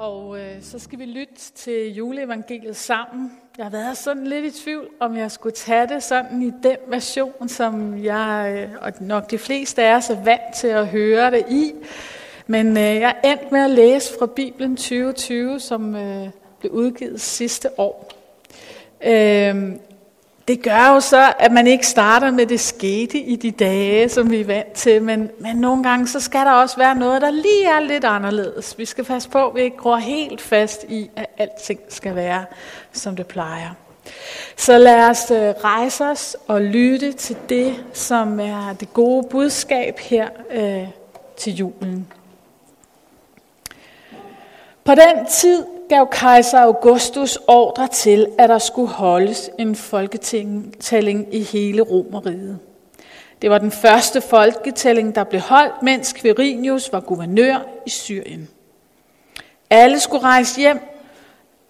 Og øh, så skal vi lytte til juleevangeliet sammen. Jeg har været sådan lidt i tvivl, om jeg skulle tage det sådan i den version, som jeg øh, og nok de fleste af os er vant til at høre det i. Men øh, jeg endte med at læse fra Bibelen 2020, som øh, blev udgivet sidste år. Øh, det gør jo så, at man ikke starter med det skete i de dage, som vi er vant til, men, men nogle gange så skal der også være noget, der lige er lidt anderledes. Vi skal passe på, at vi ikke gror helt fast i, at alting skal være, som det plejer. Så lad os øh, rejse os og lytte til det, som er det gode budskab her øh, til julen. På den tid gav kejser Augustus ordre til, at der skulle holdes en folketælling i hele Romeriet. Det var den første folketælling, der blev holdt, mens Quirinius var guvernør i Syrien. Alle skulle rejse hjem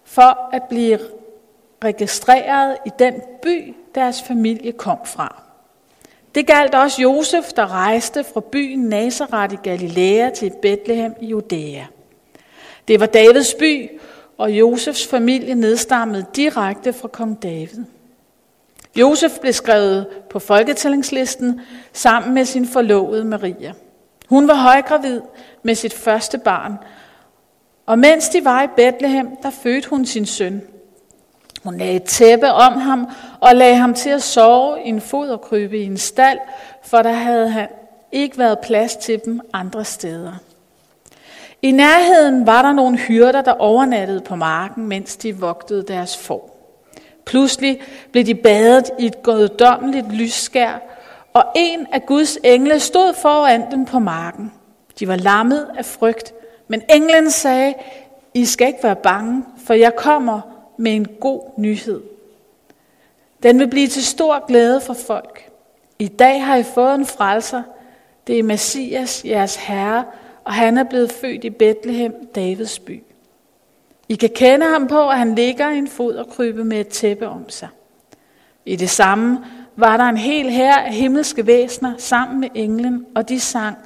for at blive registreret i den by, deres familie kom fra. Det galt også Josef, der rejste fra byen Nazareth i Galilea til Bethlehem i Judæa. Det var Davids by, og Josefs familie nedstammede direkte fra kong David. Josef blev skrevet på folketællingslisten sammen med sin forlovede Maria. Hun var højgravid med sit første barn, og mens de var i Bethlehem, der fødte hun sin søn. Hun lagde et tæppe om ham og lagde ham til at sove i en foderkrybe i en stald, for der havde han ikke været plads til dem andre steder. I nærheden var der nogle hyrder, der overnattede på marken, mens de vogtede deres får. Pludselig blev de badet i et guddommeligt lysskær, og en af Guds engle stod foran dem på marken. De var lammet af frygt, men englen sagde, I skal ikke være bange, for jeg kommer med en god nyhed. Den vil blive til stor glæde for folk. I dag har I fået en frelser. Det er Messias, jeres Herre, og han er blevet født i Bethlehem, Davids by. I kan kende ham på, at han ligger i en fod og krybe med et tæppe om sig. I det samme var der en hel her af himmelske væsener sammen med englen, og de sang,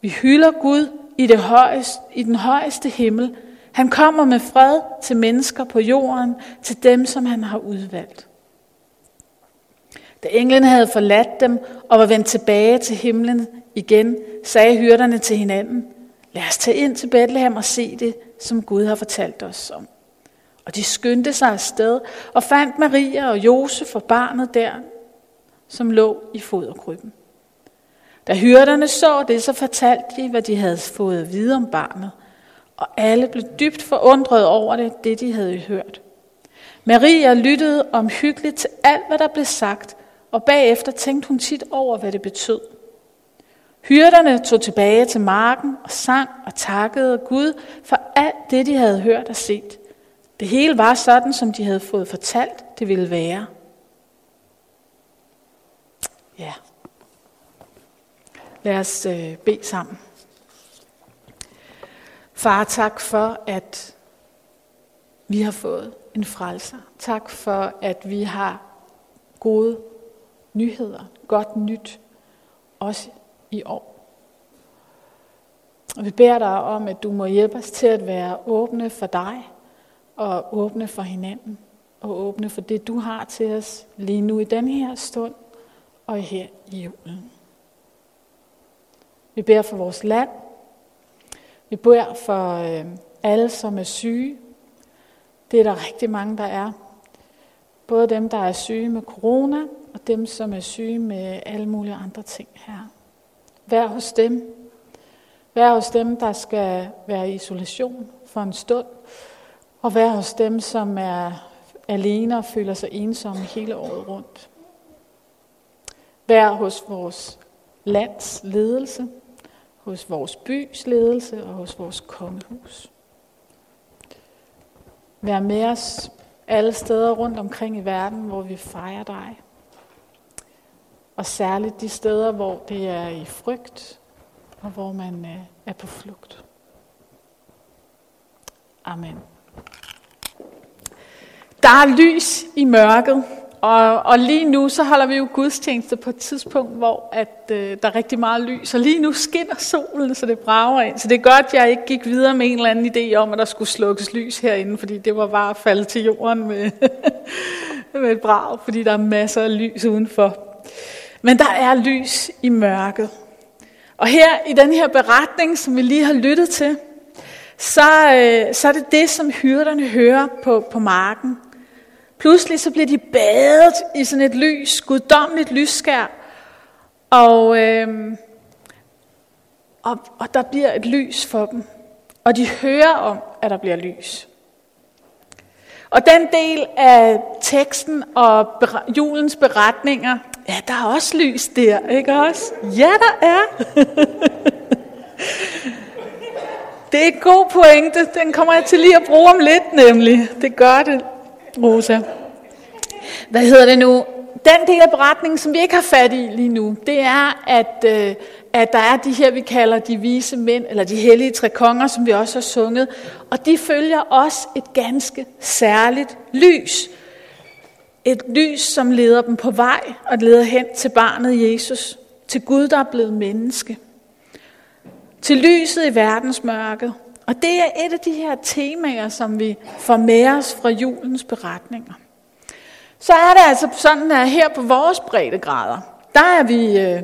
vi hylder Gud i, det højeste, i den højeste himmel. Han kommer med fred til mennesker på jorden, til dem, som han har udvalgt. Da englen havde forladt dem og var vendt tilbage til himlen igen, sagde hyrderne til hinanden, lad os tage ind til Bethlehem og se det, som Gud har fortalt os om. Og de skyndte sig afsted og fandt Maria og Josef og barnet der, som lå i foderkrybben. Da hyrderne så det, så fortalte de, hvad de havde fået at vide om barnet, og alle blev dybt forundret over det, det de havde hørt. Maria lyttede omhyggeligt til alt, hvad der blev sagt, og bagefter tænkte hun tit over, hvad det betød. Hyrderne tog tilbage til marken og sang og takkede Gud for alt det, de havde hørt og set. Det hele var sådan, som de havde fået fortalt, det ville være. Ja. Lad os øh, bede sammen. Far, tak for, at vi har fået en frelser. Tak for, at vi har gode nyheder, godt nyt, også i år. Og vi beder dig om, at du må hjælpe os til at være åbne for dig, og åbne for hinanden, og åbne for det, du har til os lige nu i den her stund, og her i julen. Vi beder for vores land. Vi beder for øh, alle, som er syge. Det er der rigtig mange, der er. Både dem, der er syge med corona, og dem, som er syge med alle mulige andre ting her. Vær hos dem. Vær hos dem, der skal være i isolation for en stund. Og vær hos dem, som er alene og føler sig ensomme hele året rundt. Vær hos vores lands ledelse, hos vores bys ledelse og hos vores kongehus. Vær med os alle steder rundt omkring i verden, hvor vi fejrer dig. Og særligt de steder, hvor det er i frygt, og hvor man øh, er på flugt. Amen. Der er lys i mørket, og, og lige nu, så holder vi jo gudstjeneste på et tidspunkt, hvor at, øh, der er rigtig meget lys. Og lige nu skinner solen, så det brager ind. Så det er godt, jeg ikke gik videre med en eller anden idé om, at der skulle slukkes lys herinde, fordi det var bare at falde til jorden med, med et brag, fordi der er masser af lys udenfor. Men der er lys i mørket. Og her i den her beretning, som vi lige har lyttet til, så, øh, så er det det, som hyrderne hører på, på marken. Pludselig så bliver de badet i sådan et lys, guddommeligt lysskær. Og, øh, og, og der bliver et lys for dem. Og de hører om, at der bliver lys. Og den del af teksten og julens beretninger, ja, der er også lys der, ikke også? Ja, der er. det er en god pointe. Den kommer jeg til lige at bruge om lidt, nemlig. Det gør det. Rosa. Hvad hedder det nu? Den del af beretningen, som vi ikke har fat i lige nu, det er, at, øh, at der er de her, vi kalder de vise mænd, eller de hellige tre konger, som vi også har sunget, og de følger også et ganske særligt lys. Et lys, som leder dem på vej og leder hen til barnet Jesus, til Gud, der er blevet menneske. Til lyset i verdensmørket, og det er et af de her temaer, som vi får med os fra julens beretninger. Så er det altså sådan, at her på vores breddegrader, der er vi, øh,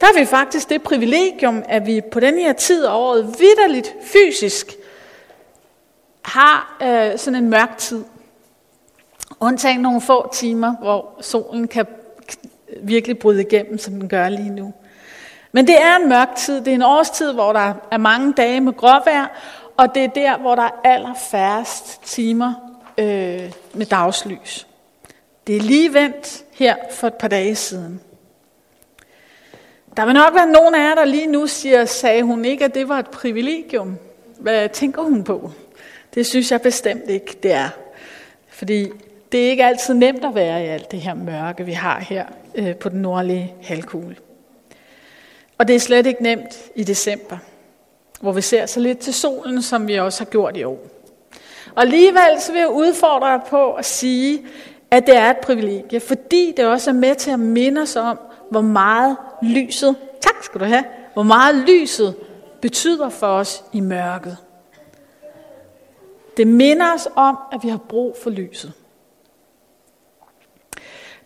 der er vi faktisk det privilegium, at vi på den her tid af året vidderligt fysisk har øh, sådan en mørk tid. Undtagen nogle få timer, hvor solen kan virkelig bryde igennem, som den gør lige nu. Men det er en mørk tid. Det er en årstid, hvor der er mange dage med gråvejr, og det er der, hvor der er allerfærrest timer øh, med dagslys. Det er lige vendt her for et par dage siden. Der vil nok være nogen af jer, der lige nu siger, sagde hun ikke, at det var et privilegium. Hvad tænker hun på? Det synes jeg bestemt ikke, det er. Fordi det er ikke altid nemt at være i alt det her mørke, vi har her øh, på den nordlige halvkugle. Og det er slet ikke nemt i december hvor vi ser så lidt til solen, som vi også har gjort i år. Og alligevel så vil jeg udfordre dig på at sige, at det er et privilegie, fordi det også er med til at minde os om, hvor meget lyset, tak skal du have, hvor meget lyset betyder for os i mørket. Det minder os om, at vi har brug for lyset.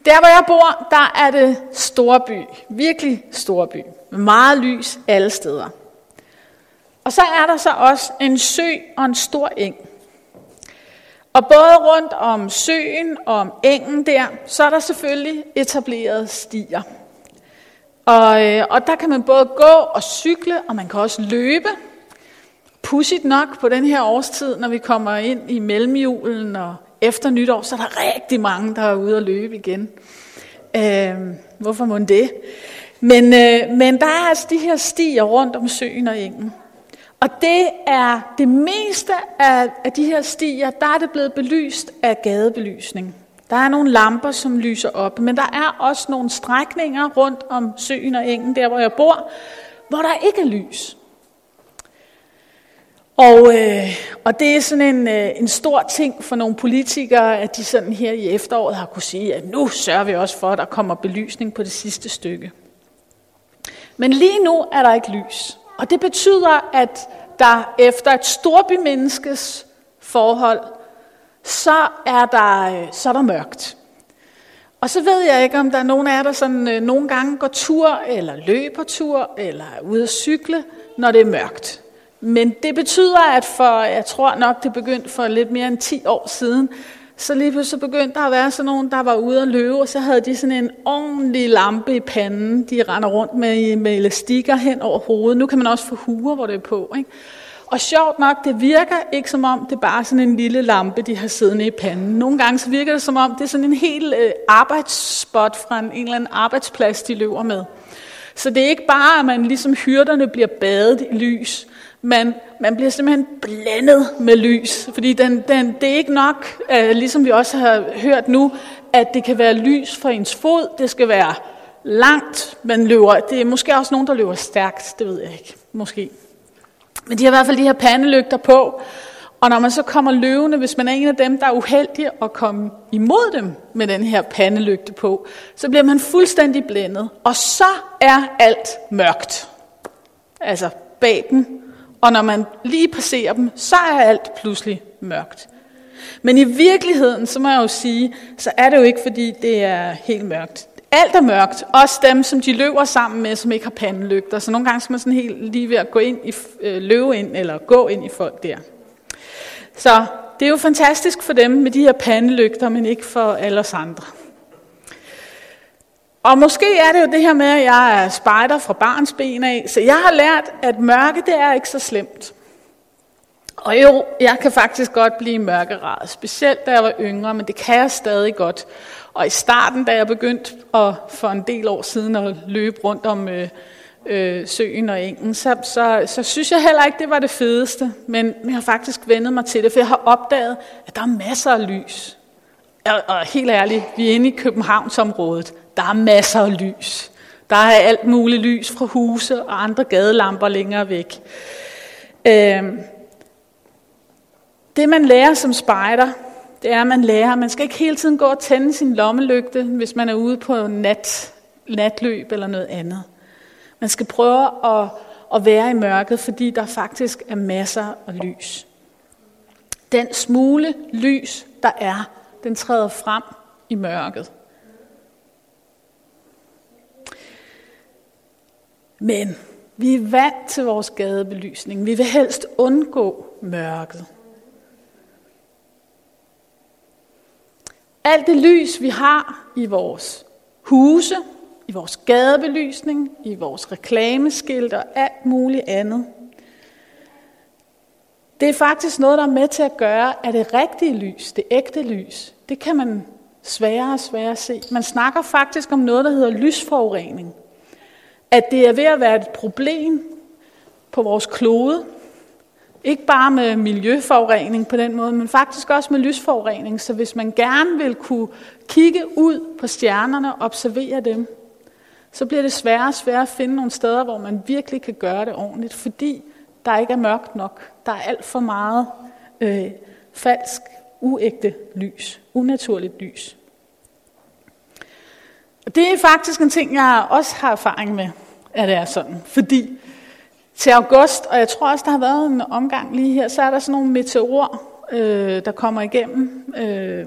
Der hvor jeg bor, der er det storby, virkelig storby, med meget lys alle steder. Og så er der så også en sø og en stor eng. Og både rundt om søen og om engen der, så er der selvfølgelig etableret stier. Og, øh, og der kan man både gå og cykle, og man kan også løbe. Pudsigt nok på den her årstid, når vi kommer ind i mellemjulen og efter nytår, så er der rigtig mange, der er ude at løbe igen. Øh, hvorfor må det? Men, øh, men der er altså de her stier rundt om søen og engen. Og det er det meste af, af de her stier, der er det blevet belyst af gadebelysning. Der er nogle lamper, som lyser op, men der er også nogle strækninger rundt om søen og engen, der hvor jeg bor, hvor der ikke er lys. Og, øh, og det er sådan en, øh, en stor ting for nogle politikere, at de sådan her i efteråret har kunne sige, at nu sørger vi også for, at der kommer belysning på det sidste stykke. Men lige nu er der ikke lys. Og det betyder, at der efter et storbymenneskes forhold, så er der, øh, så er der mørkt. Og så ved jeg ikke, om der er nogen af jer, der sådan, øh, nogle gange går tur, eller løber tur, eller er ude at cykle, når det er mørkt. Men det betyder, at for, jeg tror nok, det begyndte for lidt mere end 10 år siden, så lige pludselig begyndte der at være sådan nogen, der var ude at løbe, og så havde de sådan en ordentlig lampe i panden, de render rundt med, med elastikker hen over hovedet. Nu kan man også få huer, hvor det er på. Ikke? Og sjovt nok, det virker ikke som om, det er bare sådan en lille lampe, de har siddende i panden. Nogle gange så virker det som om, det er sådan en helt øh, arbejdsspot fra en, en eller anden arbejdsplads, de løber med. Så det er ikke bare, at man ligesom hyrderne bliver badet i lys, man, man bliver simpelthen blændet med lys, fordi den, den, det er ikke nok, uh, ligesom vi også har hørt nu, at det kan være lys for ens fod, det skal være langt, man løber, det er måske også nogen, der løber stærkt, det ved jeg ikke, måske. Men de har i hvert fald de her pandelygter på, Og når man så kommer løvende, hvis man er en af dem, der er uheldig at komme imod dem med den her pandelygte på, så bliver man fuldstændig blændet. Og så er alt mørkt. Altså bag dem. Og når man lige passerer dem, så er alt pludselig mørkt. Men i virkeligheden, så må jeg jo sige, så er det jo ikke, fordi det er helt mørkt. Alt er mørkt. Også dem, som de løber sammen med, som ikke har pandelygter. Så nogle gange skal man sådan helt lige ved at gå ind i, øh, løbe ind, eller gå ind i folk der. Så det er jo fantastisk for dem med de her pandelygter, men ikke for alle os andre. Og måske er det jo det her med, at jeg er spejder fra barns ben af, så jeg har lært, at mørke, det er ikke så slemt. Og jo, jeg kan faktisk godt blive mørkeret, specielt da jeg var yngre, men det kan jeg stadig godt. Og i starten, da jeg begyndte at, for en del år siden at løbe rundt om øh, øh, søen og engen, så, så, så synes jeg heller ikke, det var det fedeste. Men jeg har faktisk vendet mig til det, for jeg har opdaget, at der er masser af lys. Og, og helt ærligt, vi er inde i Københavnsområdet. Der er masser af lys. Der er alt muligt lys fra huse og andre gadelamper længere væk. Øh, det man lærer som spejder, det er, at man lærer, man skal ikke hele tiden gå og tænde sin lommelygte, hvis man er ude på nat, natløb eller noget andet. Man skal prøve at, at være i mørket, fordi der faktisk er masser af lys. Den smule lys, der er, den træder frem i mørket. Men vi er vant til vores gadebelysning. Vi vil helst undgå mørket. Alt det lys, vi har i vores huse, i vores gadebelysning, i vores reklameskilt og alt muligt andet, det er faktisk noget, der er med til at gøre, at det rigtige lys, det ægte lys, det kan man sværere og sværere se. Man snakker faktisk om noget, der hedder lysforurening. At det er ved at være et problem på vores klode, ikke bare med miljøforurening på den måde, men faktisk også med lysforurening. Så hvis man gerne vil kunne kigge ud på stjernerne og observere dem, så bliver det sværere og sværere at finde nogle steder, hvor man virkelig kan gøre det ordentligt, fordi der ikke er mørkt nok. Der er alt for meget øh, falsk, uægte lys, unaturligt lys. Det er faktisk en ting, jeg også har erfaring med, at det er sådan. Fordi til august, og jeg tror også, der har været en omgang lige her, så er der sådan nogle meteorer, øh, der kommer igennem øh,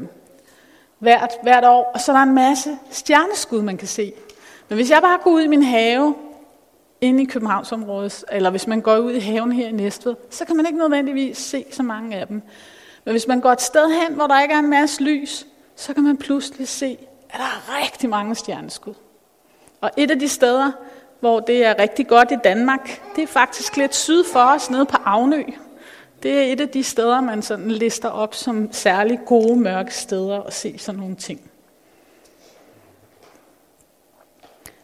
hvert, hvert år, og så er der en masse stjerneskud, man kan se. Men hvis jeg bare går ud i min have, inde i Københavnsområdet, eller hvis man går ud i haven her i Næstved, så kan man ikke nødvendigvis se så mange af dem. Men hvis man går et sted hen, hvor der ikke er en masse lys, så kan man pludselig se, er der er rigtig mange stjerneskud. Og et af de steder, hvor det er rigtig godt i Danmark. Det er faktisk lidt syd for os, nede på Avnø. Det er et af de steder, man sådan lister op som særlig gode mørke steder at se sådan nogle ting.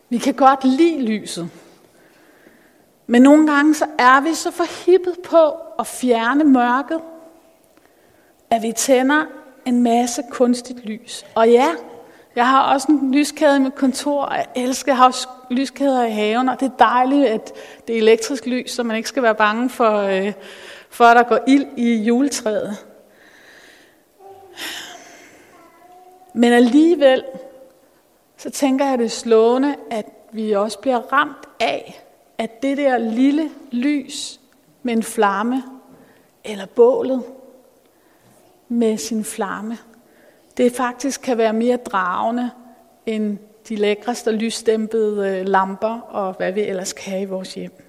Vi kan godt lide lyset. Men nogle gange så er vi så forhippet på at fjerne mørket, at vi tænder en masse kunstigt lys. Og ja, jeg har også en lyskæde i mit kontor, og jeg elsker, jeg har også lyskæder i haven, og det er dejligt, at det er elektrisk lys, så man ikke skal være bange for, øh, for at der går ild i juletræet. Men alligevel, så tænker jeg, det er slående, at vi også bliver ramt af, at det der lille lys med en flamme, eller bålet med sin flamme, det faktisk kan være mere dragende end de lækreste lysdæmpede øh, lamper og hvad vi ellers kan have i vores hjem.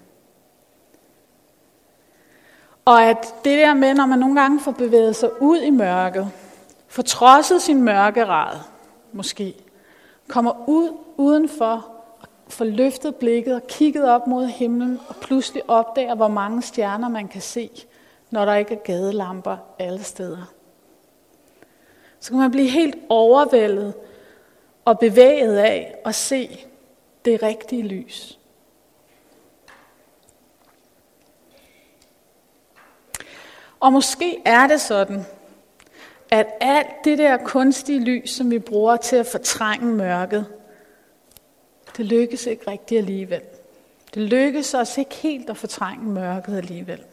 Og at det der med, når man nogle gange får bevæget sig ud i mørket, fortrodset sin mørkerad, måske, kommer ud udenfor, får løftet blikket og kigget op mod himlen, og pludselig opdager, hvor mange stjerner man kan se, når der ikke er gadelamper alle steder så kan man blive helt overvældet og bevæget af at se det rigtige lys. Og måske er det sådan, at alt det der kunstige lys, som vi bruger til at fortrænge mørket, det lykkes ikke rigtigt alligevel. Det lykkes os ikke helt at fortrænge mørket alligevel.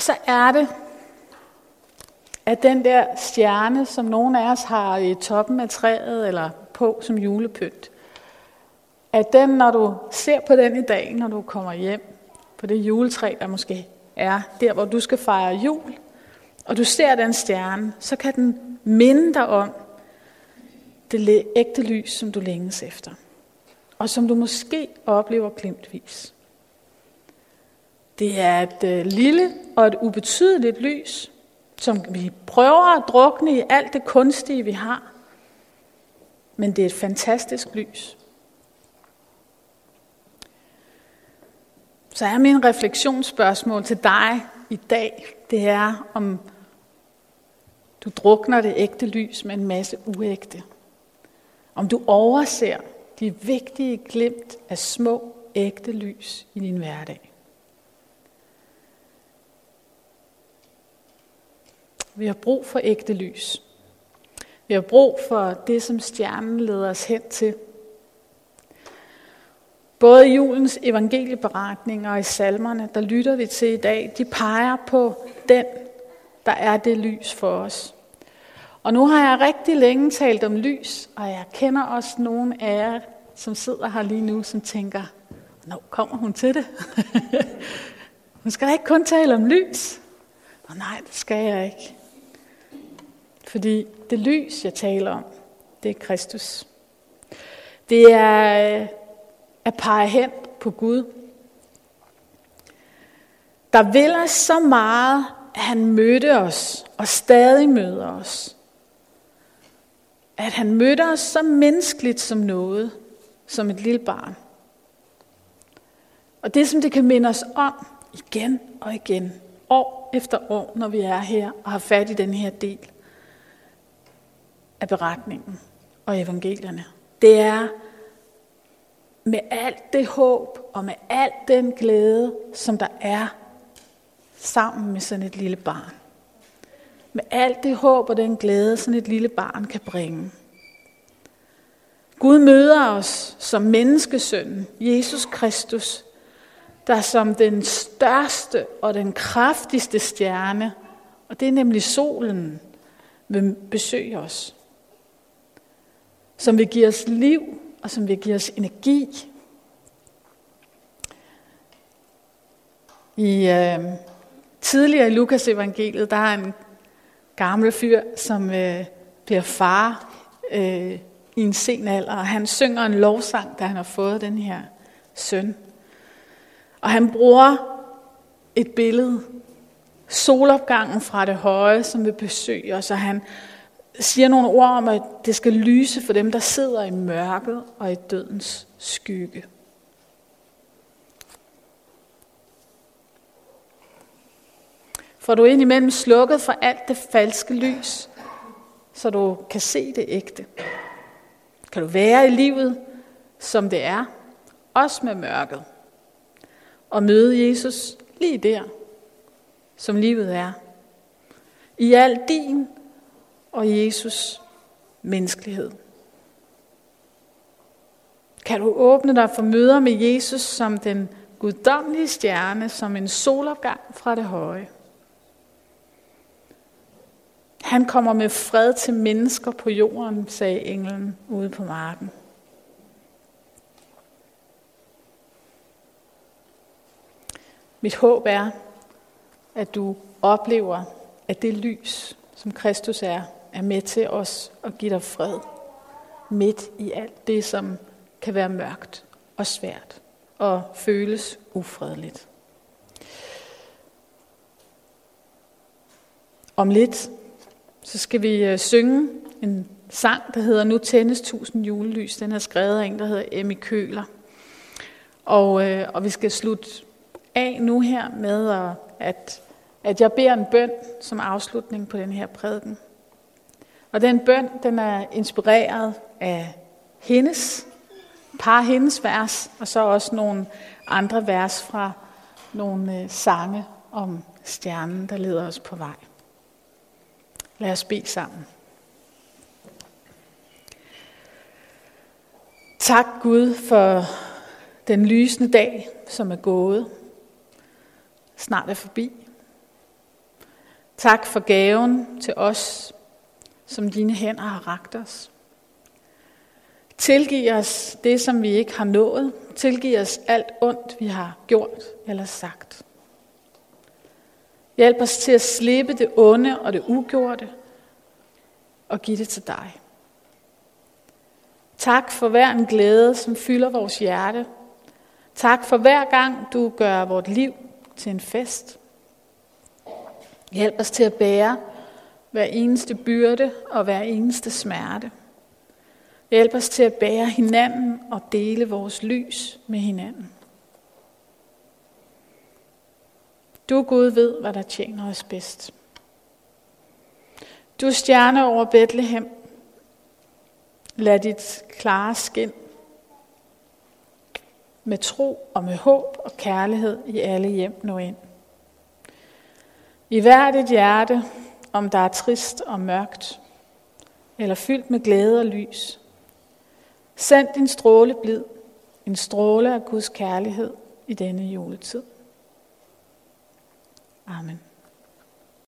Og så er det, at den der stjerne, som nogle af os har i toppen af træet eller på som julepynt, at den, når du ser på den i dag, når du kommer hjem, på det juletræ, der måske er der, hvor du skal fejre jul, og du ser den stjerne, så kan den minde dig om det ægte lys, som du længes efter, og som du måske oplever glimtvis. Det er et øh, lille og et ubetydeligt lys, som vi prøver at drukne i alt det kunstige, vi har. Men det er et fantastisk lys. Så er min refleksionsspørgsmål til dig i dag, det er, om du drukner det ægte lys med en masse uægte. Om du overser de vigtige glimt af små, ægte lys i din hverdag. Vi har brug for ægte lys. Vi har brug for det, som stjernen leder os hen til. Både i julens evangelieberetninger og i salmerne, der lytter vi til i dag, de peger på den, der er det lys for os. Og nu har jeg rigtig længe talt om lys, og jeg kender også nogle af jer, som sidder her lige nu, som tænker, nå, kommer hun til det? hun skal da ikke kun tale om lys. Og nej, det skal jeg ikke. Fordi det lys, jeg taler om, det er Kristus. Det er øh, at pege hen på Gud. Der vil os så meget, at han mødte os og stadig møder os. At han mødte os så menneskeligt som noget, som et lille barn. Og det, som det kan minde os om igen og igen, år efter år, når vi er her og har fat i den her del af beretningen og evangelierne, det er med alt det håb og med alt den glæde, som der er sammen med sådan et lille barn. Med alt det håb og den glæde, sådan et lille barn kan bringe. Gud møder os som menneskesøn, Jesus Kristus, der som den største og den kraftigste stjerne, og det er nemlig solen, vil besøge os. Som vil give os liv og som vil give os energi. I øh, tidligere i Lukas evangeliet, der er en gammel fyr, som øh, bliver far øh, i en sen alder, og han synger en lovsang, da han har fået den her søn. Og han bruger et billede, solopgangen fra det høje, som vil besøge os, og han siger nogle ord om, at det skal lyse for dem, der sidder i mørket og i dødens skygge. Får du ind imellem slukket for alt det falske lys, så du kan se det ægte. Kan du være i livet, som det er, også med mørket, og møde Jesus lige der, som livet er. I al din og Jesus menneskelighed. Kan du åbne dig for møder med Jesus som den guddommelige stjerne, som en solopgang fra det høje? Han kommer med fred til mennesker på jorden, sagde englen ude på marken. Mit håb er, at du oplever, at det lys, som Kristus er, er med til os at give dig fred midt i alt det, som kan være mørkt og svært og føles ufredeligt. Om lidt, så skal vi øh, synge en sang, der hedder Nu tændes tusind julelys. Den er skrevet af en, der hedder Emmy Køler. Og, øh, og vi skal slutte af nu her med, at, at jeg beder en bøn som afslutning på den her prædiken. Og den bøn, den er inspireret af hendes, par hendes vers, og så også nogle andre vers fra nogle øh, sange om stjernen, der leder os på vej. Lad os bede sammen. Tak Gud for den lysende dag, som er gået, snart er forbi. Tak for gaven til os, som dine hænder har ragt os. Tilgiv os det, som vi ikke har nået. Tilgiv os alt ondt, vi har gjort eller sagt. Hjælp os til at slippe det onde og det ugjorte og give det til dig. Tak for hver en glæde, som fylder vores hjerte. Tak for hver gang, du gør vort liv til en fest. Hjælp os til at bære hver eneste byrde og hver eneste smerte. Hjælp os til at bære hinanden og dele vores lys med hinanden. Du Gud ved, hvad der tjener os bedst. Du stjerne over Bethlehem, lad dit klare skin med tro og med håb og kærlighed i alle hjem nå ind. I hvert et hjerte, om der er trist og mørkt, eller fyldt med glæde og lys, send din stråle blid, en stråle af Guds kærlighed i denne juletid. Amen.